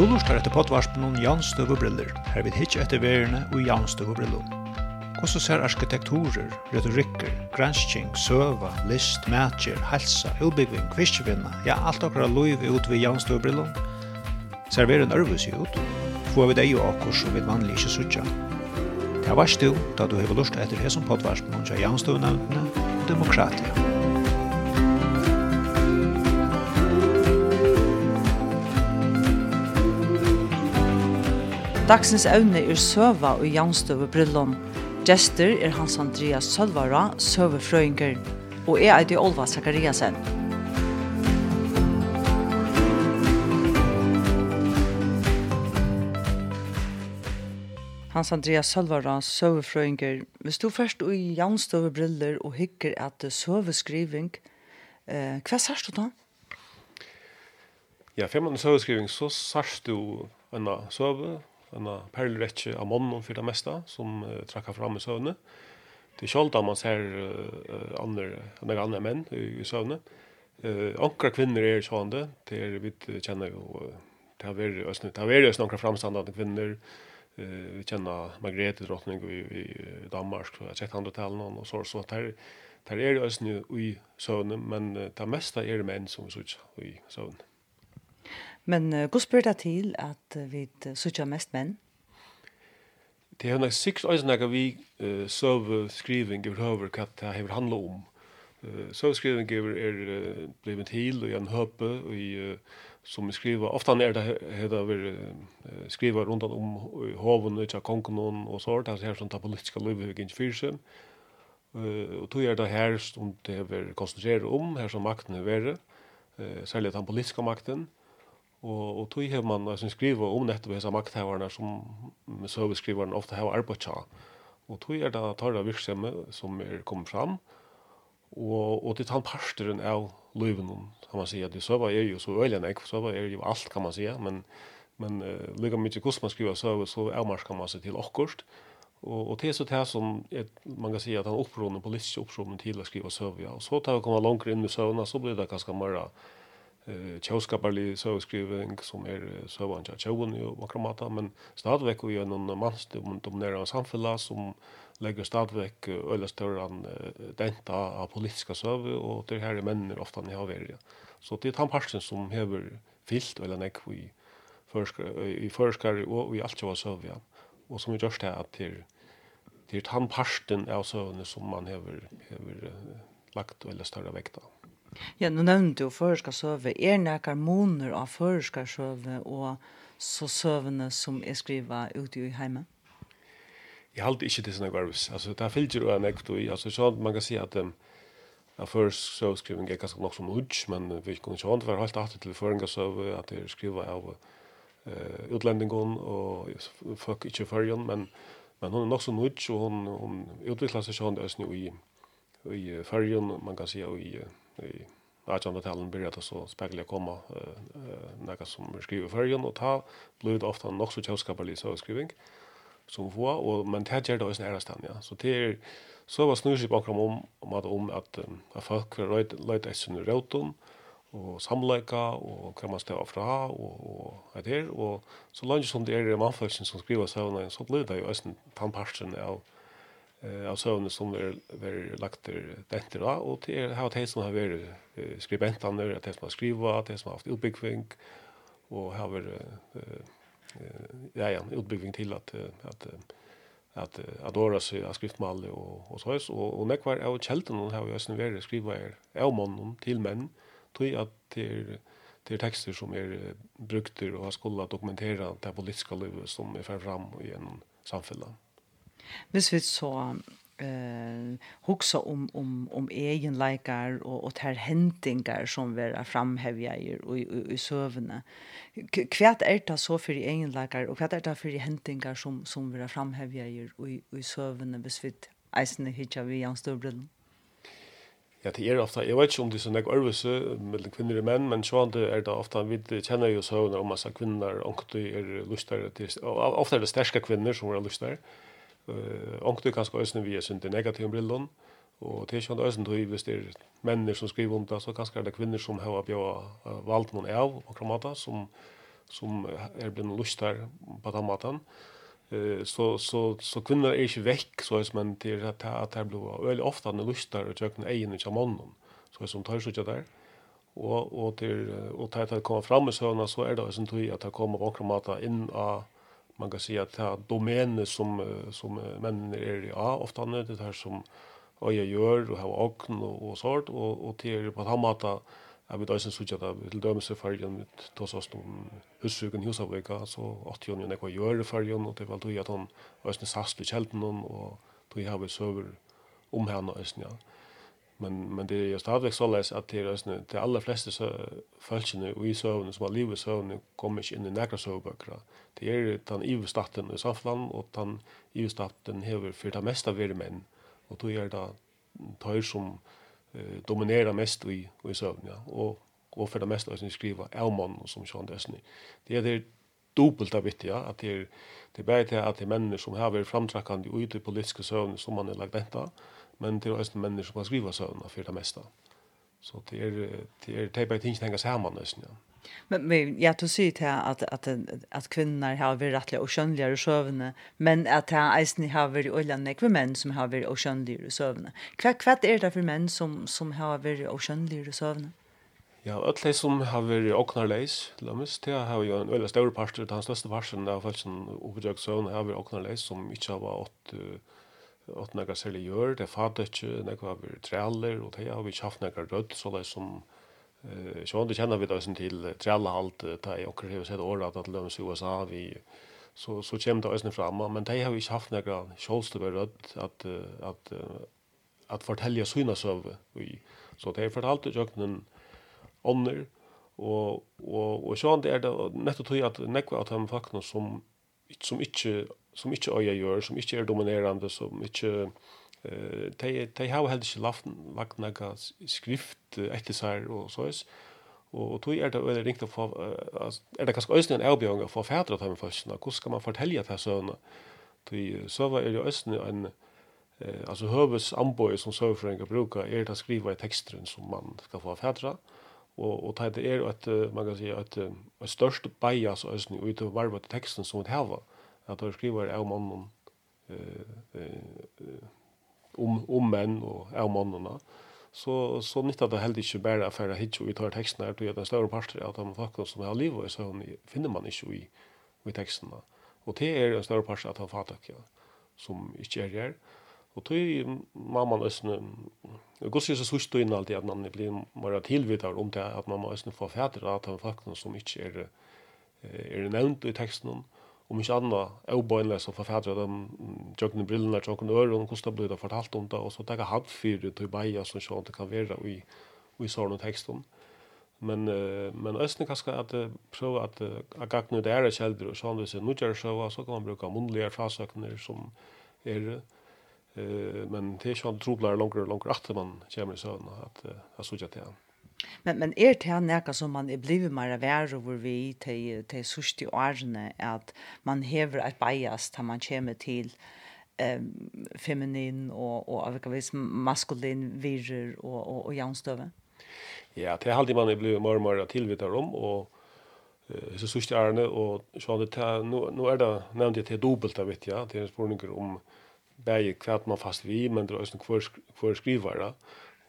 Du lustar etter potvarspen om Janstøv og briller, her vil hitje etter verene og Janstøv og briller. Hvordan ser arkitekturer, retorikker, gransking, søva, list, matcher, helsa, utbygging, kviskevinna, ja, alt okra loiv ut ved Janstøv og briller? Ser veren ørvus ut? Få vi deg og akkur som vi vanlig ikke sutja. Det var stu da du hever lust etter hesson potvarspen om Janstøv nevntene og demokratia. Dagsens evne er søva og jaunstøve brillon. Gjester er Hans Andreas Sølvara, søvefrøyngur, og jeg er det Olva Zakariasen. Hans Andreas Sølvara, søvefrøyngur, hvis du først i jaunstøve briller og hikker at søveskriving, eh, hva sørst du da? Ja, fem måneder søveskriving, så sørst du en søve, en perlrekke av månen for det meste, som uh, trakk fram i søvnet. Det er kjølt man ser uh, andre, andre andre menn i, i søvnet. Uh, ankra kvinner er sånn det det er vi kjenner jo, det har vært østene, det har vært østene framstandende kvinner, uh, vi kjenner Margrethe drottning i, i Danmark, jeg har sett andre talen, og så, så det er det er jo også i søvnet, men det meste er menn som vi sier i søvnet. Men uh, hvordan spør det til at vi sutja mest menn? Det er nok sikkert også når vi uh, søvskriving over hva det har handlet om. Uh, søvskriving over er uh, blevet til og en høpe og i uh, som vi skriver. Ofte er det hva vi uh, skriver rundt om hoven og kongen og så det er her som tar politiske liv i ikke Fyrse. Uh, og tog er det her som det er konsentreret om, her som makten er verre, uh, særlig den politiske makten. Uh, Og, og tøy hevur man altså, skrivet om við disse makthavarna sum søveskriveren ofte har hava av. Og tøy er ta tarra virksemi sum er kom fram. Og, og det tar parsteren av løven, kan man seia, Det søva er jo så øyelig nei jeg, søva er jo alt, kan man seia, Men, men uh, lukka mykje hvordan man so søva, så avmarsker man seg til okkurst. Og, og det er så det som et man kan seia at han opprørende, politisk opprørende til å skriva søva. Ja. Og så tar vi komme langt inn med søvna, så blir det ganske mørre eh tjóskaparlig sögskriving som er sövan tja tjóun jo makramata, men stadvekk vi er noen manns dominerer samfella som legger stadvekk øyla størran denta av politiska søv og det her er menner ofta ni har vært. Så det er han parsen som hever fyllt eller nek i førskar og i alt tjóa søv, ja. Og som vi gjørst her at det er han parsen av søvne som man hever, hever lagt eller større vekta. Mm. Ja, nu nevnte du føreska søve. Er nekar moner av føreska søve og så søvene som er skriva ute i heime? Jeg halte ikke til sånne gvarvis. Altså, det er fyllt jo en ekto i. Altså, sånn man kan si at um, Ja, først så er ganske nok som hudj, men vi kunne ikke hånd være helt alltid til føringa søve, at det er skriva av uh, utlendingon og folk ikke førjen, men, men hun er nok som hudj, og hun, hun utvikler seg sånn i, i førjen, man kan si, og i i 1800-talen började det så spegla komma eh några som skriver förrjun och ta blir det ofta nog så tjänstkapalig så skriving som få och men det gör det också nära stan ja. Så det är så var snurrig bakom om om att om att att folk för rätt lätt är sin roton och samleika och kan man stäva fra och och att det och så långt som det är manfolken som skriver så så blir det ju ösen tanparten av eh av søvne som er ver lagt der denter da og til har det som har vært skribentene att det som har skriva att det som har haft utbygging og har vært ja ja utbygging til at at at at adora så har skrift och og og så og og nek var av kjelten og har jo også vært skriva er av mannen til menn tror at det til tekster som er brukter och har skulle dokumentera det politiska livet som er fram i en samfunn. Hvis vi så eh hugsa om om om egen leikar og og ter hentingar som vera framhevja i i, i sövna. Kvært er det så for egen leikar og kvært er det for hentingar som som vera framhevja i i, i sövna besvit eisne hitja vi Jan Stublen. Ja, det er ofta, jeg vet ikke om det er sånn jeg øvelse mellom kvinner og menn, men sånn er det ofta, vi kjenner jo søvner om at kvinner, omkring er lustere, ofta er det sterske kvinner som er lustere, eh onkt du kanskje øsne vi er sunt negativ brillon, og til kjent øsne du hvis det er menn som skriver om det, så kanskje er det kvinner som har bjøy valgt noen av og kramata, som, som er blitt lust her på den maten. Så, så, så kvinner er ikke vekk, så øyne, men til at det blir blitt veldig ofte han er lust og kjøkken egen ikke av mannen, så øyne som tar seg ikke der. Og, og til og til at det kommer fram i søvnene, så er det øyne tog at det kommer på kramata inn av man kan säga si att det här domäner som, som männen är i A ofta nu, det här som öja gör och har åkn och, och sånt och, och till på att han matar Jag vet inte så att det till dömes i färgen med tas oss någon hussugen husavvika så att jag när jag gör i färgen och det var då att han ösne sast i kälten och då har vi söver om henne ösne. Ja men men det är ju avväg så läs att det är de allra flesta så och i sövnen som har livet sövnen kommer inte in i några sövböcker. Det är den EU-staten i Safland och den EU-staten har för det mesta varit män och då är det tar som eh, dominerar mest i, i sövnen ja. och, och för det mesta som skriver Elmon som Sean Desney. Det är det dubbelt av viktiga att det är det är bara det att det är människor som har varit framtrackande ute i politiska sövnen som man har lagt detta och men det er også mennesker som kan skriva søvnene for det meste. Så det er det er det er ting som henger sammen nesten, ja. Men, men ja, du sier til at, at, at kvinner har vært rettelig og skjønneligere søvnene, men at det eisen har vært øyne for menn som har vært og skjønneligere søvnene. Hva, hva er det for menn som, som har vært og skjønneligere søvnene? Ja, alle som har vært åknerleis, lømmes, det har jo en veldig større parster, den største parten av folk som oppgjør søvn har vært åknerleis, som ikke har vært åtte åt några sälja gör det fattar inte några vi träller och det har vi haft några rött så där som eh så ändå känner vi då sen till trällhalt ta i och hur sett ordat att lösa i USA vi så så kommer det ösnen fram men det har vi haft några shows det rött att att att fortälja syna så vi så det har fortalt jag en ånder och och och så är det netto tror jag att nekva att han faktiskt som som inte som inte öja gör, som inte är dominerande, som inte eh de de har helt ikke lagt lagt noe skrift etter seg og så is og og tog er det veldig ringt å få er det kanskje østen en avbjørn å få fædre til først? Hvordan skal man fortelle til sønne tog så var det østen en eh, altså hövs amboy som søvfrøyngar brukar är det att skriva i texten som man ska få fädra og og det er at man kan si at, at størst bias østen utover varvet teksten som det har at han skriver av mannen om, om menn og av mannene, så, så nyttar det heller ikke bare for å hitje og vi tar texten her, til at en større att av de fakta som har livet, så finner man ikke i, i tekstene. Og det er en større att av de fakta som ikke er her. Og tøy mamma nøsne, gos så hus tøy alltid at man blir mer tilvitar om det, at man må nøsne få fætter at han fakta som ikke er, er nevnt i teksten, om ikke annet, er jo bare som forfatter av de tjøkkene brillene til noen og hvordan det blir fortalt om det, og så tenker jeg hatt fire til beia som sånn det kan være i, i sånne teksten. Men, uh, men østene kanskje at uh, prøve at uh, gagne det er kjelder, og sånn hvis jeg nå gjør så, så kan man bruke munnlige frasøkner som er Uh, men det er ikke han trobler langere og langere at man kommer i søvn, at, uh, at jeg sier til han. Men men er det här näka som man är blivit mer värre över vi till till sista åren att man häver ett bias där man kommer till ehm feminin och och av vilka vis maskulin virer och och och jämstöve. Ja, det har alltid man blivit mer och mer tillvitar om och så sista åren och så det nu nu är det nämnt det är dubbelt av vet jag. Det är spårningar om bäge kvart man fast vi men det är också kvar kvar skrivare.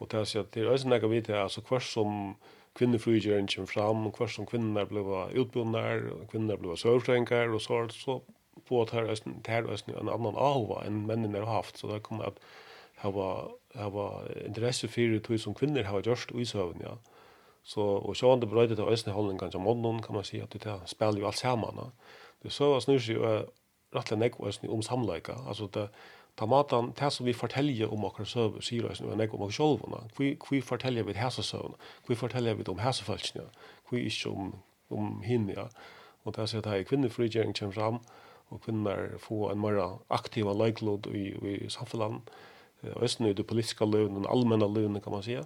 Og det er at det er også nekka vite, altså hver som kvinnefrygeren kommer fram, hver som kvinner ble utbunnar, kvinner ble sørfrengar, og så, så på at her er det en annan ahova enn mennene har haft, så det kommer at hava hava interesse for det som kvinner har gjort i søvn, ja. Så, og sjåan det brøyde til østene øsne kanskje om måneden, kan man si, at det spiller jo alt sammen, ja. Det så snur seg jo rettelig nekk om samleika, altså det, ta matan ta som vi forteljer om okkar søv sier oss nu nek om okkar sjølvna kvi kvi forteljer við hasa søvn kvi fortelje vi om hasa falskna kvi ikki om om hin ja og ta seg ta ei kvinne frigering kjem fram og kvinner få en mer aktiv leiklod i i samfunnet østen i det politiske løven, den allmänna løven, kan man säga.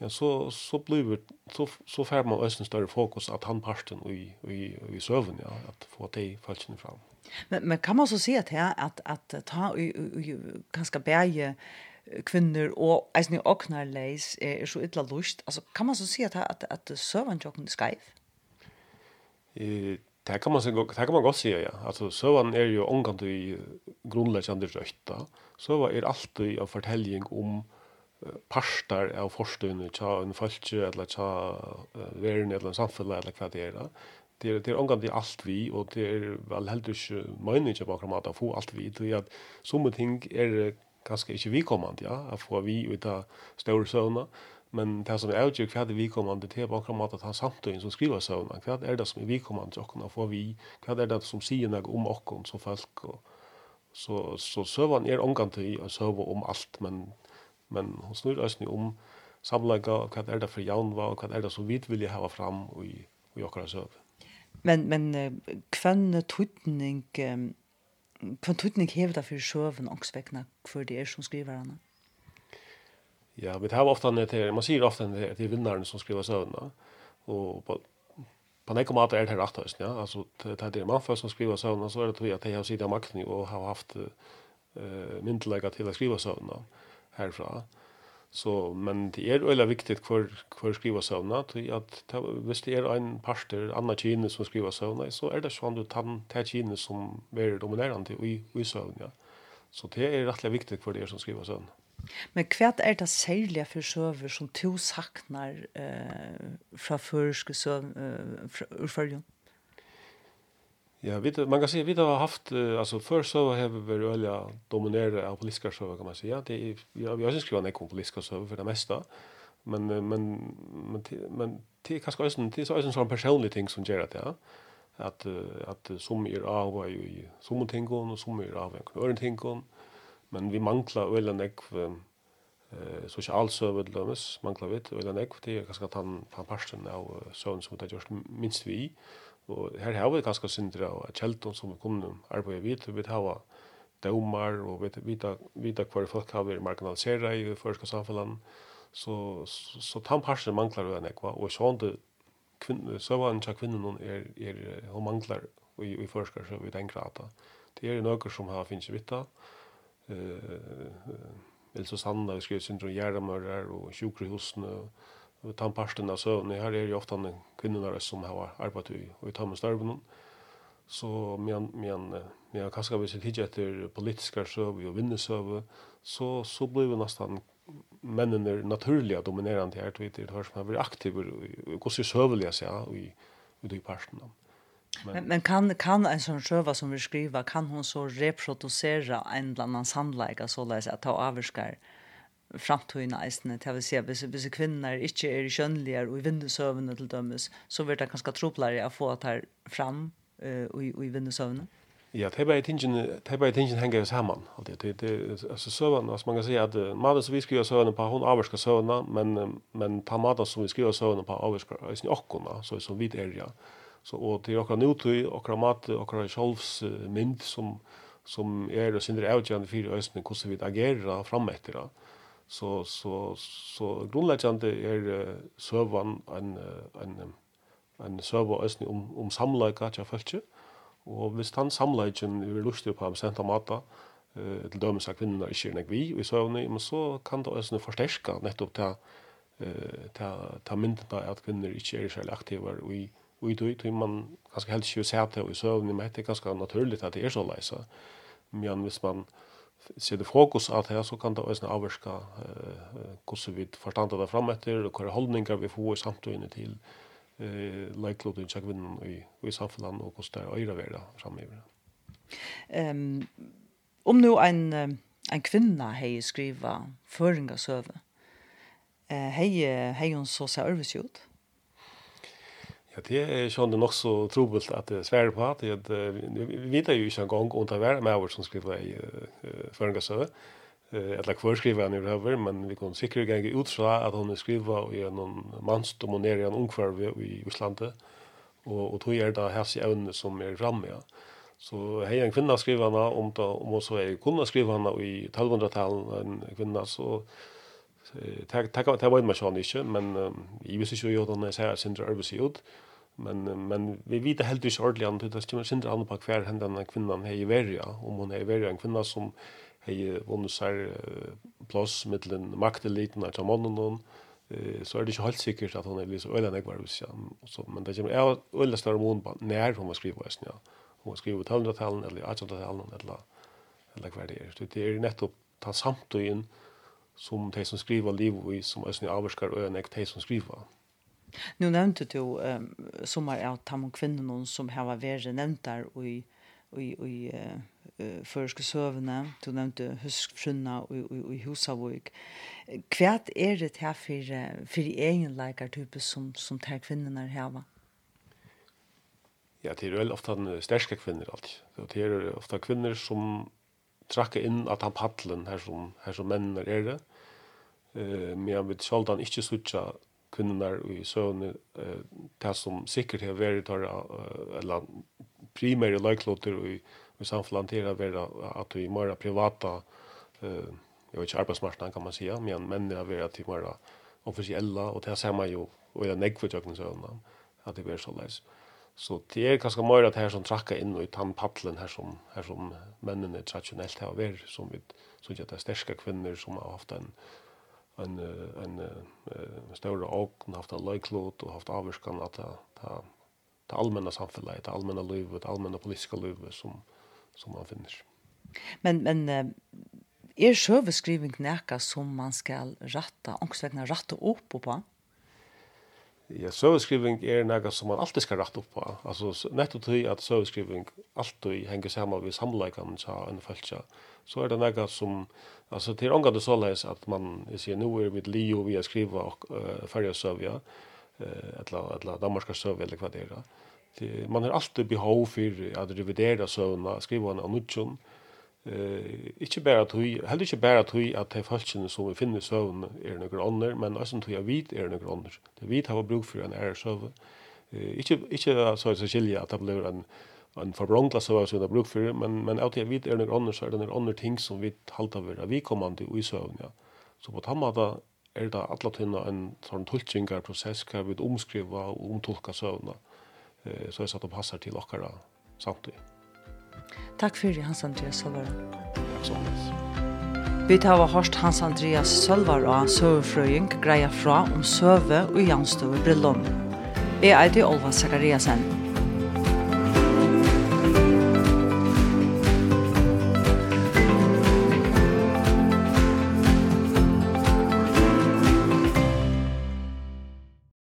Ja, så så blir så så får man östen större fokus att han parten i i i söven ja att få det falschen fram. Men, men kan man så se att här att att ta ganska bäge kvinnor och alltså ni åknar leis är så illa lust alltså kan man så se att att att servern jocken skype eh det kan man så det kan man godt se ja alltså søvann er ju omgant i grundläggande røyta. så er alltid en fortelling om parstar av forstøyne, tja en falske eller tja veren eller samfunnet eller hva det er da det är det är omgående allt vi och det är väl helt inte meningen bakom att få allt vi det att som ting är ganska inte vi kommande ja att få vi ut av stora såna men det som är ju kvar det vi kommande till bakom att ta samtidigt som skriver såna kvar är det som vi kommande och kunna få vi kvar är det som säger något om och så folk och så så servern är omgående i och server om allt men men hon snur ösni om samlaga och vad är det för jaunva och vad är det som vi vill ha fram och i och i okra söv. Men men kvann tutning um, kvann tutning hever af fyrir sjøven ongsvekna for det er som skriver han. Ja, vi tar ofta det här, man ser ofta det till vinnaren som skriver sövna. Och på på något mått är det rätt höst, ja. Alltså det är det man först som skriver sövna så är det tror jag att jag har sidan makten och har haft eh myndelaga till att skriva sövna härifrån. Så men det är väl viktigt för för skriva såna till att ta det är en pastor anna kine som skriver såna så är det sån du tar ta kine som är dominerande i i såna. Så det är rätt viktigt för det som skriver såna. Men kvärt er det särliga för söver som to saknar eh från förskus så eh Ja, vi man kan säga vi har haft alltså för så har vi väl öliga dominerade av politiska så kan man säga. Det är ja, vi har ju skrivit en kompoliska så för det mesta. Men men men men det är kanske också det är så en sån personlig ting som gör det, ja. Att att som är av i som ting och som är av en annan ting men vi manglar öliga näck eh social ikke alt søvet lømmes, mangler vi, og det er kanske att han, han parsten av søvn som det gjørs minst vi Og her har vi ganske syndere og kjeldene som kunne arbeide vidt, vi har domar og vi vet, vet hver folk har vært marginaliseret i første samfunnet. Så, så, så den parten manglar vi enn ekva, og sånn det kvinne, søvann til kvinnen er, er, hun manglar i, i forskar så vi tenker at det er noe som har finnes vitt eh Uh, Elsa Sanna, vi skriver syndrom Gjerramører og sjukrehusene, og og ta parten av søvn. Her er jo ofte kvinnorna som har arbeidet i, og i tammestarbenen. Så men men men kanskje vi se hitta etter politiska søv og vinnesøv, så så blir vi nesten mennene naturliga dominerande her, Twitter det som har varit aktiv och går så sövliga så ja i i de parterna. Men, men, kan kan en sånn sjøva som vi skriver kan hon så reproducera en eller annen handlägga så läs att ta avskär framtøyna eisne, det vil si at hvis, hvis kvinner ikke er kjønnelige og i vindusøvnene til dømes, så blir det ganske troplere å få det her fram uh, i, i vindusøvnene. Ja, det er bare tingen, det er bare tingen henger sammen. Det, det, det, altså søvn, altså man kan si at uh, maten som vi skriver søvnene på, hun avvarsker søvnene, men, men ta maten som vi skriver søvnene på, avvarsker eisne okkona, så er som vidt er, ja. Så, og til okra nutøy, okra mat, okra sjolvs uh, mynd som, som er og synder avgjørende fyrir øsne, hvordan vi agerer fram etter det så så så grundläggande är servern en en en server ösn om om samleika tja fältje og hvis han samleiken er lustig på ham mata eh til dømes av kvinnerna i kyrnek vi i søvni, men så kan det også forsterka nettopp til eh ta ta myndina at kvinner ikkje er særlig aktivar og i og i tog man ganske helst ikke ser til i søvni, men det er ganske naturligt at det er så leisa. Men hvis man ser fokus at her så kan det også avvarska eh, hvordan vi forstanda det fram etter og hva holdningar vi får i samtøyene til eh, leikloden tjekk vinnen i, i samfunnet og hvordan det er øyre vera framgiver. Um, om nu en, en kvinna hei skriva føringasøve, hei, hei hun så seg ørvis ut? det er sånn det nok så trobult at det svære på at det, vi vet jo ikke en gang om det er med oss som skriver i uh, føringasøve, uh, eller hver skriver han i Røver, men vi kan sikkert gange ut fra at hun skriver i en mannsdominerende ungfarve i Oslandet, og, og tog er det i evne som er framme, ja. Så hei en kvinna skriver henne, om, da, om også jeg kunne skrive henne i 1200-tallet, en kvinna, så det var en maskin ikke, men i visste ikke jo när jeg sier at över sig ut, men men vi vet helt ikke ordentlig an det stemmer sin andre på hver hen den kvinnan her i Veria om hon er i Veria en kvinna som har vunnet seg plass mittelen makteliten av mannen hon så er det ikke helt sikkert at hon er litt øyla var hos ja. men det kommer jeg øyla større mån på nær hon var skriva hos ja. hon var skriva 1200-talen eller 1800-talen eller, eller hver det er det er nettopp ta samtøyen som de som skriver liv i som øyla avvarskar øyla nek de som skriver Nu nevnte du um, sommar av tam kvinnan som har vært nevnt der i i i uh, førske søvne du nevnte huskfrunna i, i i Husavøk. Hva er det her for for egen leikertype som som tar kvinnorna her? Ja, det er veldig ofte sterske kvinner alltid. Det er ofte kvinner som trakker inn at han paddelen her som, her som mennene er det. Uh, men jeg vet selv at han ikke suttet kvinnorna i søvn eh, det som sikkert har vært tar, eller primære løyklotter i, i samfunnet til å være at vi mer privata eh, jag vet inte arbetsmarknaden kan man säga men mennene har vært til mer officiella och det ser man och og jeg för tjøkken søvnene att det blir så läs Så det är ganska mer att här som trackar in och i tannpappelen här som, här som männen är traditionellt har varit som vi så att det är starka kvinnor som har haft en en en en stor åkn haft en lojklot och haft avskan att ta ta ta allmänna samhället, ta allmänna livet, det allmänna politiska livet som som man finner. Men men er sjøveskriving nekka som man skal ratta, angstvegna ratta opp på? Ja, søveskriving er noe som man alltid skal rette opp på. Altså, nettopp til at søveskriving alltid henger sammen med samleikene til en følelse, så er det noe som, altså, til omgang det så såleis at man, jeg sier, nå er mitt liv vi har skrivet og uh, ferdig søvja, uh, eller, eller damerska søvja, eller hva det er. Man har alltid behov for at revidera søvna, skriva henne av nudjon, Eh, ikkje berre at hui, heller ikkje berre at hui at dei falskene som vi finner søvn er nokre ånder, men også at hui at vit er nokre ånder. Det vit har bruk for en ære søvn. Eh, ikkje, ikkje så så skilja skilje at det blir en, en forbrongla søvn som vi bruk for, men, men at vit er nokre ånder, så er det nokre ånder ting som vi halter over, vi kommer til i søvn, ja. Så på tamma da er det alla tunna en sånn tolkingarprosess hva vi omskriva og omtolka søvna, eh, så er det at det passer til okkara samtidig. Takk fyrir Hans Andreas Sølvara. Vi tar av hørst Hans Andreas Sølvara søvefrøying greia fra om søve og janstøve brillon. Jeg er til Olva Sakariasen.